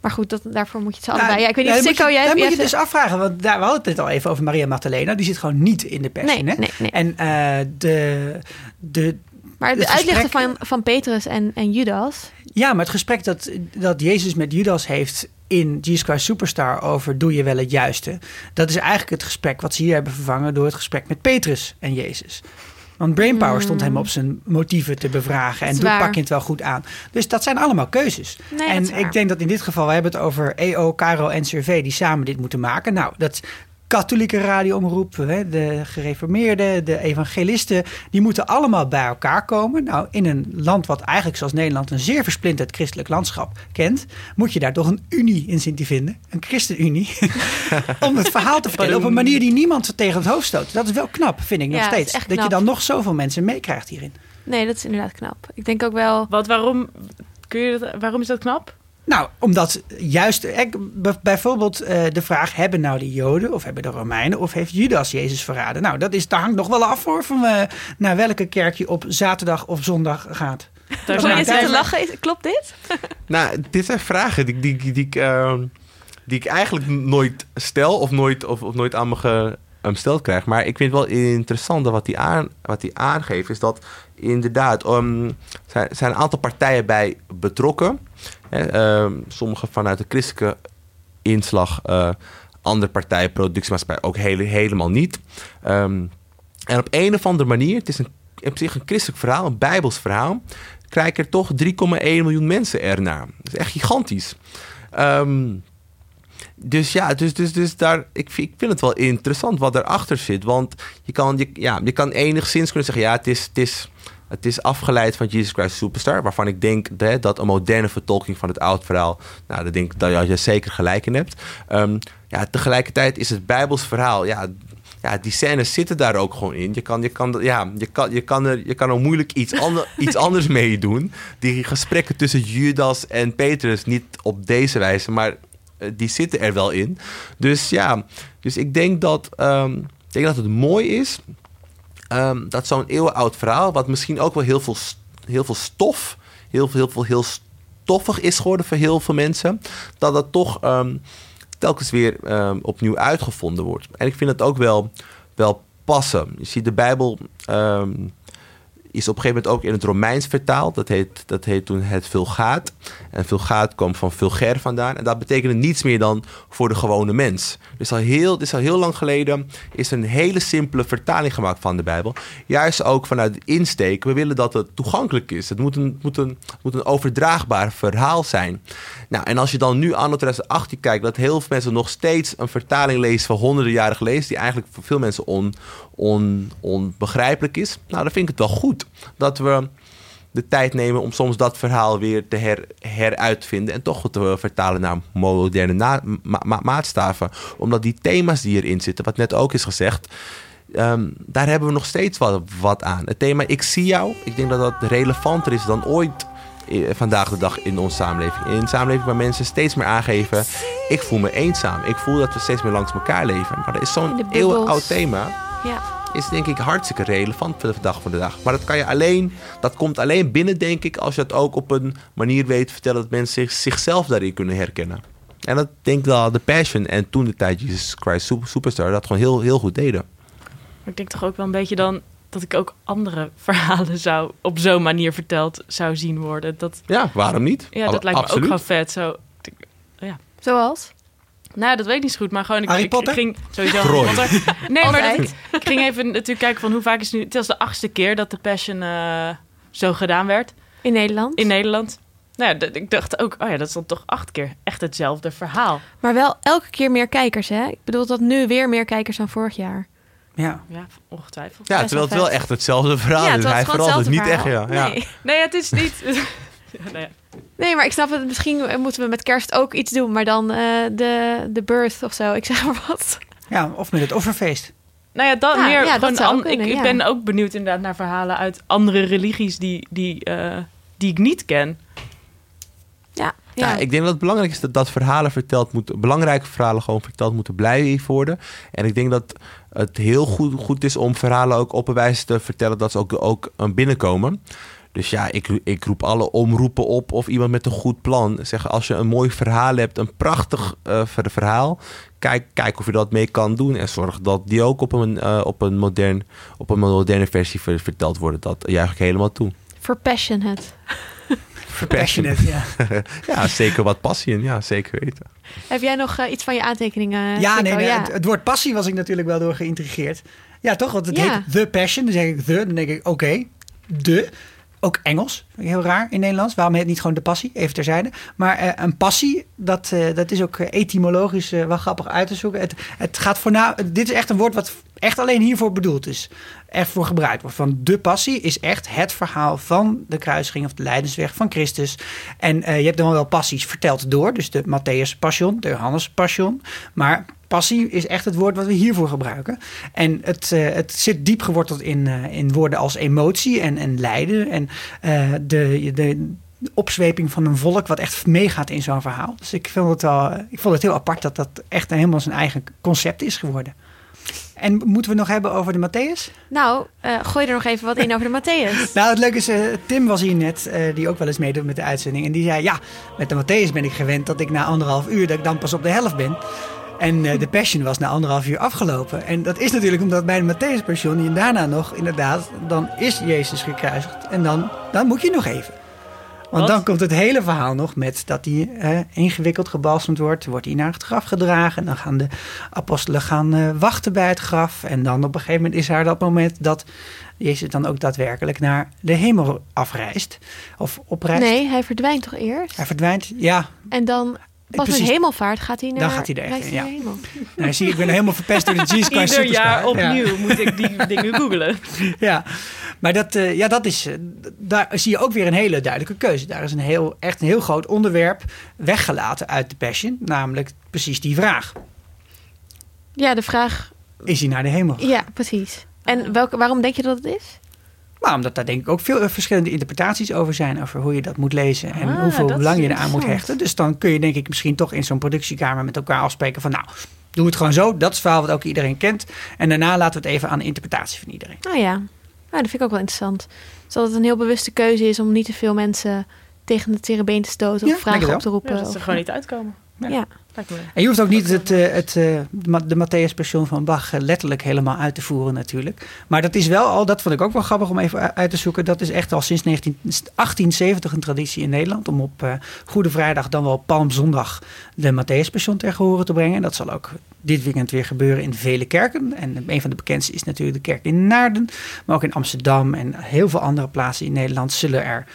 Maar goed, dat, daarvoor moet je het zo allebei. Ja, ik weet niet, Sikko, je, jij dan moet je dus afvragen, want daar, we hadden het al even over Maria Magdalena. Die zit gewoon niet in de Passion. Nee, hè? nee, nee. En eh, de, de, Maar het het uitlichten van, van Petrus en, en Judas. Ja, maar het gesprek dat, dat Jezus met Judas heeft in Jesus Christ Superstar over doe je wel het juiste. Dat is eigenlijk het gesprek wat ze hier hebben vervangen door het gesprek met Petrus en Jezus. Want Brainpower stond hem op zijn motieven te bevragen en doe pak je het wel goed aan. Dus dat zijn allemaal keuzes. Nee, en ik denk dat in dit geval, we hebben het over EO, Caro en Survey die samen dit moeten maken. Nou, dat katholieke radioomroep, hè, de gereformeerden, de evangelisten, die moeten allemaal bij elkaar komen. Nou, in een land wat eigenlijk zoals Nederland een zeer versplinterd christelijk landschap kent, moet je daar toch een unie in zien te vinden, een christenunie, om het verhaal te vertellen op een manier die niemand tegen het hoofd stoot. Dat is wel knap, vind ik nog Ja, steeds. Dat je dan nog zoveel mensen meekrijgt hierin. Nee, dat is inderdaad knap. Ik denk ook wel... Wat, waarom, kun je dat, waarom is dat knap? Nou, omdat juist eh, bijvoorbeeld eh, de vraag: hebben nou de Joden of hebben de Romeinen of heeft Judas Jezus verraden? Nou, dat, is, dat hangt nog wel af hoor van eh, naar welke kerk je op zaterdag of zondag gaat. Daar zijn- je te lachen. Is- Klopt dit? Nou, dit zijn vragen die, die, die, die, ik, ehm, die ik eigenlijk nooit stel of nooit, of, of nooit aan me ehm, gesteld krijg. Maar ik vind het wel interessant dat wat hij aan, wat die aangeeft, is dat inderdaad ehm, zijn, zijn een aantal partijen bij betrokken. Ehm, sommige vanuit de christelijke inslag, eh, andere partijen, productiemaatschappij ook hele, helemaal niet. Ehm, en op een of andere manier, het is een, op zich een christelijk verhaal, een bijbels verhaal, kijken er toch 3,1 miljoen mensen ernaar. Dat is echt gigantisch. Ehm, dus ja, dus, dus, dus daar, ik, vind- ik vind het wel interessant wat erachter zit. Want je kan, je, ja, je kan enigszins kunnen zeggen, ja, het is, het is, het is afgeleid van Jesus Christ Superstar. Waarvan ik denk hè, dat een moderne vertolking van het oud verhaal, nou, daar denk ik dat je zeker gelijk in hebt. Ehm, ja, tegelijkertijd is het Bijbels verhaal, ja, ja, die scènes zitten daar ook gewoon in. Je kan, je kan, ja, je kan, je kan, er, je kan er moeilijk iets, ander, iets anders mee doen. Die gesprekken tussen Judas en Petrus, niet op deze wijze, maar eh, die zitten er wel in. Dus ja, dus ik denk dat, ehm, ik denk dat het mooi is. Ehm, dat zo'n eeuwenoud verhaal, wat misschien ook wel heel veel, heel veel stof, heel heel veel, heel stoffig is geworden voor heel veel mensen, dat dat toch ehm, telkens weer ehm, opnieuw uitgevonden wordt. En ik vind het ook wel, wel passen. Je ziet de Bijbel is op een gegeven moment ook in het Romeins vertaald. Dat heet, dat heet toen het Vulgaat. En Vulgaat kwam van vulgair vandaan. En dat betekende niets meer dan voor de gewone mens. Dus al heel, dus al heel lang geleden is een hele simpele vertaling gemaakt van de Bijbel. Juist ook vanuit de insteek. We willen dat het toegankelijk is. Het moet een, moet een, moet een overdraagbaar verhaal zijn. Nou, en als je dan nu anno 2018 kijkt... dat heel veel mensen nog steeds een vertaling lezen van honderden jaren geleden... die eigenlijk voor veel mensen on, on, onbegrijpelijk is. Nou, dan vind ik het wel goed dat we de tijd nemen om soms dat verhaal weer te her, heruit te vinden. En toch te vertalen naar moderne na- ma- ma- maatstaven. Omdat die thema's die erin zitten, wat net ook is gezegd. ehm, daar hebben we nog steeds wat, wat aan. Het thema ik zie jou. Ik denk dat dat relevanter is dan ooit eh, vandaag de dag in onze samenleving. In een samenleving waar mensen steeds meer aangeven... ik voel me eenzaam. Ik voel dat we steeds meer langs elkaar leven. Maar dat is zo'n eeuwenoud thema Ja. is denk ik hartstikke relevant voor de dag van de dag. Maar dat kan je alleen, dat komt alleen binnen, denk ik, als je het ook op een manier weet te vertellen dat mensen zich, zichzelf daarin kunnen herkennen. En dat denk ik dat de Passion en toen de tijd Jesus Christ Super- Superstar dat gewoon heel, heel goed deden. Maar ik denk toch ook wel een beetje dan dat ik ook andere verhalen zou op zo'n manier verteld zou zien worden. Dat, Ja, waarom niet? ja, dat Alle- lijkt me ook gewoon vet. Zo, ja. Zoals? Nou, dat weet ik niet zo goed, maar gewoon ik, Harry ik- Potter? ik ging sowieso Troy. Harry Potter. Nee, maar ik ging even natuurlijk kijken van hoe vaak is het nu. Het was de achtste keer dat de Passion eh, zo gedaan werd In Nederland? in Nederland. Nou ja, dat- ik dacht ook, oh ja, dat is dan toch acht keer echt hetzelfde verhaal. Maar wel elke keer meer kijkers, hè? Ik bedoel dat nu weer meer kijkers dan vorig jaar. Ja. Ja, ongetwijfeld. Ja, terwijl het wel echt hetzelfde verhaal ja, is. Hij gewoon verandert niet echt, ja. ja. Nee. Nee, het is niet. ja, nou ja. Nee, maar ik snap het. Misschien moeten we met kerst ook iets doen, maar dan eh, de, de birth of zo. Ik zeg maar wat. ja, of met het offerfeest. Nou ja, dan Ja, meer. ja, dat an- kunnen, ik, ja. ben ook benieuwd inderdaad naar verhalen uit andere religies die, die, eh, die ik niet ken. Ja, Ja. ja. ik denk dat het belangrijk is dat, dat verhalen verteld moeten, belangrijke verhalen gewoon verteld moeten blijven worden. En ik denk dat het heel goed, goed is om verhalen ook op een wijze te vertellen dat ze ook, ook eh, binnenkomen. Dus ja, ik, ik roep alle omroepen op of iemand met een goed plan. Zeg, als je een mooi verhaal hebt, een prachtig eh, ver- verhaal, kijk, kijk of je dat mee kan doen. En zorg dat die ook op een, eh, op een, modern, op een moderne versie ver- verteld worden. Dat juich ik helemaal toe. For passionate. Passionate, ja. ja, zeker wat passie in. Ja, zeker weten. Heb jij nog eh, iets van je aantekeningen? Ja, nee, nee, ja. Het, het woord passie was ik natuurlijk wel door geïntrigeerd. Ja, toch? Want het Ja. heet The Passion. Dan zeg ik The, dan denk ik oké, de. Ook Engels, heel raar in Nederlands. Waarom heet het niet gewoon de passie? Even terzijde. Maar eh, een passie, dat, eh, dat is ook eh, etymologisch wel grappig uit te zoeken. Het, het gaat voornamelijk, dit is echt een woord wat echt alleen hiervoor bedoeld is. Echt voor gebruikt wordt. Van de passie is echt het verhaal van de kruisiging of de lijdensweg van Christus. En je hebt dan wel passies verteld door. Dus de Matthäus Passion, de Johannes Passion. Maar passie is echt het woord wat we hiervoor gebruiken. En het, eh, het zit diep geworteld in, eh, in woorden als emotie en, en lijden. En eh, de, de opzweping van een volk wat echt meegaat in zo'n verhaal. Dus ik, vind het wel, ik vond het heel apart dat dat echt helemaal zijn eigen concept is geworden. En moeten we nog hebben over de Matthäus? Nou, eh, gooi er nog even wat in over de Matthäus. Nou, het leuke is, Tim was hier net, die ook wel eens meedoet met de uitzending. En die zei, ja, met de Matthäus ben ik gewend dat ik na anderhalf uur, dat ik dan pas op de helft ben. En eh, de Passion was na anderhalf uur afgelopen. En dat is natuurlijk omdat bij de Matthäus Passion, en daarna nog, inderdaad, dan is Jezus gekruisigd. En dan, dan moet je nog even. Want Wat? dan komt het hele verhaal nog met dat hij ingewikkeld gebalsemd wordt. Wordt hij naar het graf gedragen. En dan gaan de apostelen gaan eh, wachten bij het graf. En dan op een gegeven moment is er dat moment dat Jezus dan ook daadwerkelijk naar de hemel afreist. Of opreist. Nee, hij verdwijnt toch eerst? Hij verdwijnt. Ja, En dan, pas met Precies. hemelvaart, gaat hij naar, Dan gaat hij er echt in, ja. hemel. nou, zie ik ben helemaal verpest door de Jesus Christ Ieder Superstar. jaar Ja. opnieuw moet ik die dingen googelen. Ja, maar dat, eh, ja, dat is, eh, daar zie je ook weer een hele duidelijke keuze. Daar is een heel, echt een heel groot onderwerp weggelaten uit de Passion. Namelijk precies die vraag. Ja, de vraag... Is hij naar de hemel? Ja, precies. En welke, waarom denk je dat het is? Maar omdat daar denk ik ook veel verschillende interpretaties over zijn. Over hoe je dat moet lezen en Ah, hoeveel dat belang je eraan moet hechten. Dus dan kun je denk ik misschien toch in zo'n productiekamer met elkaar afspreken van... nou, doe het gewoon zo. Dat is het verhaal wat ook iedereen kent. En daarna laten we het even aan de interpretatie van iedereen. Nou ja, nou, dat vind ik ook wel interessant. Zodat het een heel bewuste keuze is om niet te veel mensen tegen het tere been te stoten Ja, of vragen op te Ja, roepen. dat ze of- gewoon niet uitkomen. ja. En je hoeft ook niet het, eh, het, eh, de Matthäus Passion van Bach eh, letterlijk helemaal uit te voeren natuurlijk. Maar dat is wel al, dat vond ik ook wel grappig om even uit te zoeken. Dat is echt al sinds 19, 1870 een traditie in Nederland. Om op Goede Vrijdag, dan wel Palmzondag, de Matthäus Passion ter gehore te brengen. En dat zal ook dit weekend weer gebeuren in vele kerken. En een van de bekendste is natuurlijk de kerk in Naarden. Maar ook in Amsterdam en heel veel andere plaatsen in Nederland zullen er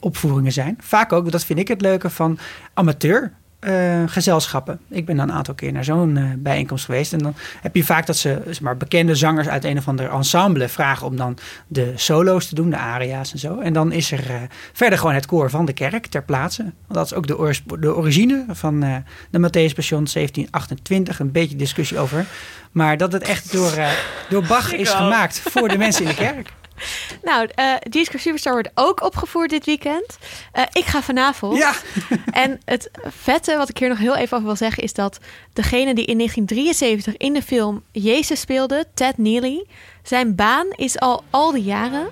opvoeringen zijn. Vaak ook, dat vind ik het leuke, van amateur eh, gezelschappen. Ik ben dan een aantal keer naar zo'n eh, bijeenkomst geweest. En dan heb je vaak dat ze zeg maar, bekende zangers uit een of ander ensemble vragen om dan de solo's te doen, de aria's en zo. En dan is er eh, verder gewoon het koor van de kerk ter plaatse. Want dat is ook de, de origine van de Matthäus Passion 1728. Een beetje discussie over. Maar dat het echt door, door Bach is gemaakt voor de mensen in de kerk. Nou, eh Jesus Christ Superstar wordt ook opgevoerd dit weekend. Eh, ik ga vanavond. Ja, En het vette, wat ik hier nog heel even over wil zeggen, is dat degene die in 1973 in de film Jezus speelde, Ted Neely, zijn baan is al al die jaren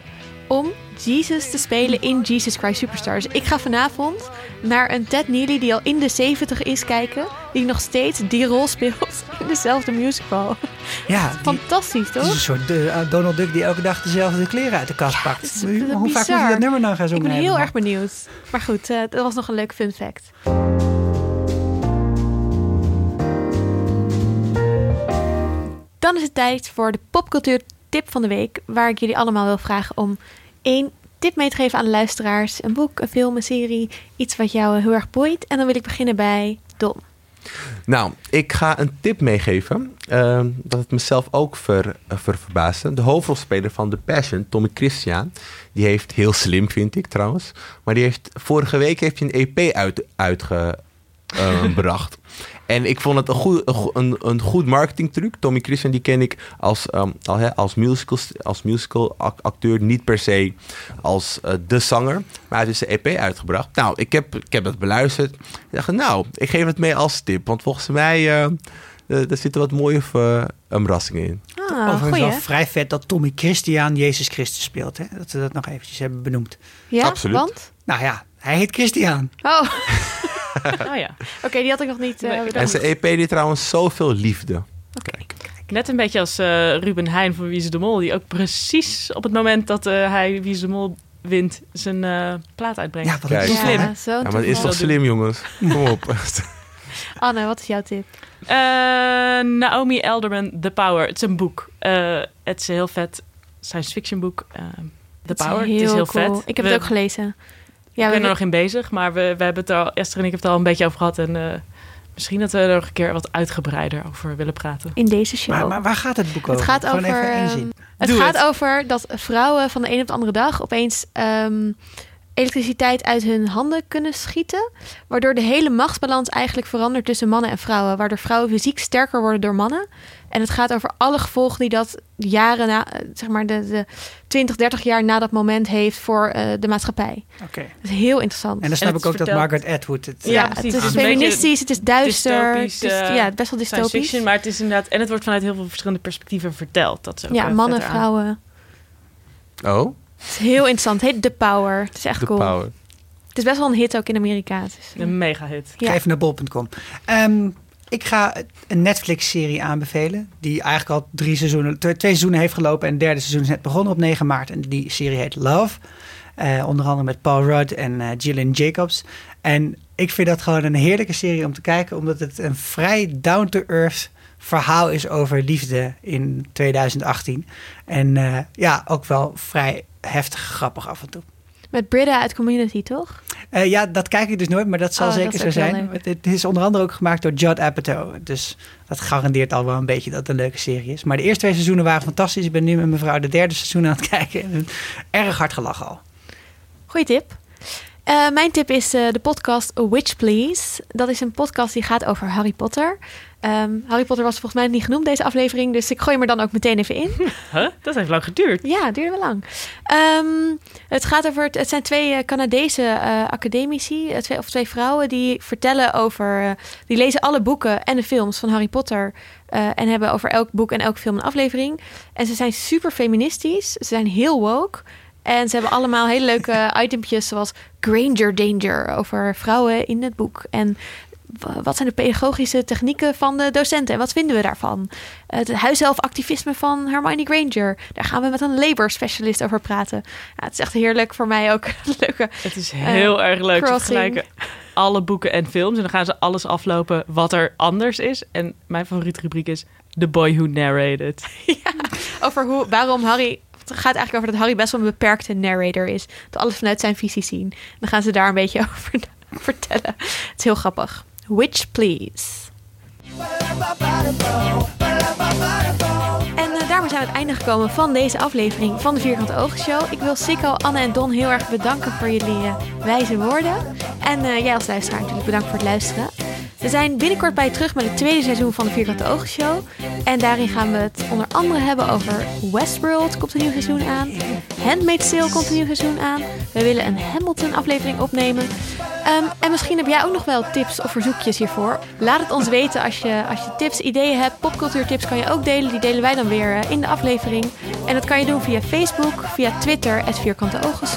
om Jesus te spelen in Jesus Christ Superstar. Dus ik ga vanavond naar een Ted Neely die al in de 70 is kijken, die nog steeds die rol speelt in dezelfde musical. ja die, Fantastisch, het is een toch? soort eh, Donald Duck die elke dag dezelfde kleren uit de kast pakt. het is- Hoe dat is vaak moet je dat nummer dan gaan Ik zongen? ben heel erg benieuwd. Maar goed, eh, dat was nog een leuk fun fact. Dan is het tijd voor de popcultuur tip van de week. Waar ik jullie allemaal wil vragen om één tip mee te geven aan de luisteraars. Een boek, een film, een serie. Iets wat jou heel erg boeit. En dan wil ik beginnen bij Dom. Nou, ik ga een tip meegeven. ehm, dat het mezelf ook ver, eh, ver verbaasde. De hoofdrolspeler van The Passion, Tommy Christian. Die heeft heel slim, vind ik trouwens. Maar die heeft vorige week heeft hij een EP uit, uitgebracht. en ik vond het een goed, een, een, goed marketingtruc. Tommy Christian, die ken ik als, ehm, al, hè, als, musical, als musical ac- acteur. Niet per se als eh, de zanger. Maar hij heeft dus een EP uitgebracht. Nou, ik heb, ik heb het beluisterd. Ik dacht, nou, ik geef het mee als tip. Want volgens mij eh, eh, er zitten wat mooie verrassingen in. Ah, Overigens goeie. wel vrij vet dat Tommy Christian Jezus Christus speelt. Hè? Dat we dat nog eventjes hebben benoemd. Ja, Absoluut. want? Nou ja, hij heet Christian. Oh, Oh ja. die had ik nog niet eh. En zijn EP die trouwens zoveel liefde. Kijk. Net een beetje als eh, Ruben Heijn van Wie is de Mol. Die ook precies op het moment dat eh, hij Wie is de Mol wint zijn eh, plaat uitbrengt. Ja, wat Kijk. een Slim. Ja, zo Ja, maar het is toch slim, jongens? Kom op. Anne, wat is jouw tip? Eh, Naomi Elderman, The Power. Het is een boek. Eh, het is een heel vet science fiction boek. The Het is Power. het is heel cool. vet. Ik heb We- het ook gelezen. Ja, ik ben we- er nog in bezig, maar we, we hebben het al, Esther en ik hebben het al een beetje over gehad. En eh, misschien dat we er nog een keer wat uitgebreider over willen praten. in deze show. Maar, maar waar gaat het boek Het over? gaat Gewoon over. even één ehm, zin. Het Doe gaat het. over dat vrouwen van de een op de andere dag opeens ehm, elektriciteit uit hun handen kunnen schieten. Waardoor de hele machtsbalans eigenlijk verandert tussen mannen en vrouwen. Waardoor vrouwen fysiek sterker worden door mannen. En het gaat over alle gevolgen die dat jaren na, eh, zeg maar de, de 20, 30 jaar na dat moment heeft voor eh, de maatschappij. Oké. Dat is heel interessant. En dan snap ik ook dat Margaret Atwood het... Ja, ja, precies. het is feministisch, het is duister. Het dystopisch, is, eh, ja, best wel dystopisch. fiction, maar het is inderdaad... En het wordt vanuit heel veel verschillende perspectieven verteld. Dat ook, ja, eh, mannen, vrouwen. Oh, Het is heel interessant. Het heet The Power. Het is echt de cool. power. Het is best wel een hit ook in Amerika. Het is- Een mega hit. Ja. Ga even naar bol.com. Ehm, ik ga een Netflix-serie aanbevelen. Die eigenlijk al drie seizoenen, twee, twee seizoenen heeft gelopen. En het derde seizoen is net begonnen op 9 maart. En die serie heet Love. Eh, onder andere met Paul Rudd en eh Gillian Jacobs. En ik vind dat gewoon een heerlijke serie om te kijken. Omdat het een vrij down-to-earth verhaal is over liefde in 2018. En eh, ja, ook wel vrij heftig grappig af en toe. Met Britta uit Community, toch? Eh, ja, dat kijk ik dus nooit, maar dat zal Oh, zeker zo zijn. Het, is onder andere ook gemaakt door Judd Apatow. Dus dat garandeert al wel een beetje dat het een leuke serie is. Maar de eerste twee seizoenen waren fantastisch. Ik ben nu met mijn vrouw de derde seizoen aan het kijken. En erg hard gelachen al. Goeie tip. Eh, mijn tip is de podcast A Witch Please. Dat is een podcast die gaat over Harry Potter. Ehm, Harry Potter was volgens mij niet genoemd deze aflevering, dus ik gooi hem er dan ook meteen even in. Huh? Dat heeft lang geduurd. Ja, het duurde wel lang. Ehm, het gaat over. Het, zijn twee eh, Canadese eh, academici, eh, twee, of twee vrouwen, die vertellen over. die lezen alle boeken en de films van Harry Potter. en hebben over elk boek en elke film een aflevering. En ze zijn super feministisch. Ze zijn heel woke. En ze hebben allemaal hele leuke itempjes zoals Granger Danger over vrouwen in het boek. En wat zijn de pedagogische technieken van de docenten en wat vinden we daarvan? Het huishelfactivisme van Hermione Granger. Daar gaan we met een labor specialist over praten. Ja, het is echt heerlijk voor mij ook. Leuke. Het is heel erg leuk. Ze vergelijken alle boeken en films. En dan gaan ze alles aflopen wat er anders is. En mijn favoriete rubriek is The Boy Who Narrated. Over hoe, waarom Harry. Het gaat eigenlijk over dat Harry best wel een beperkte narrator is. Dat alles vanuit zijn visie zien. Dan gaan ze daar een beetje over vertellen. Het is heel grappig. Witch please. En eh, daarmee zijn we het einde gekomen van deze aflevering van de Vierkante Ogen Show. Ik wil Sikko, Anne en Don heel erg bedanken voor jullie eh, wijze woorden. En eh, jij als luisteraar natuurlijk bedankt voor het luisteren. We zijn binnenkort bij terug met het tweede seizoen van de Vierkante Ogen Show. En daarin gaan we het onder andere hebben over Westworld komt een nieuw seizoen aan. Handmaid's Tale komt een nieuw seizoen aan. We willen een Hamilton aflevering opnemen. Ehm, en misschien heb jij ook nog wel tips of verzoekjes hiervoor. Laat het ons weten als je, als je tips, ideeën hebt. Popcultuurtips kan je ook delen. Die delen wij dan weer in de aflevering. En dat kan je doen via Facebook, via Twitter, het Vierkante Ogen.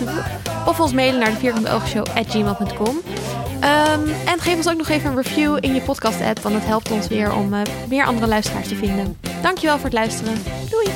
Of ons mailen naar de vierkante Ogenshow at gmail.com. Ehm, en geef ons ook nog even een review in je podcast app. Want dat helpt ons weer om eh, meer andere luisteraars te vinden. Dankjewel voor het luisteren. Doei!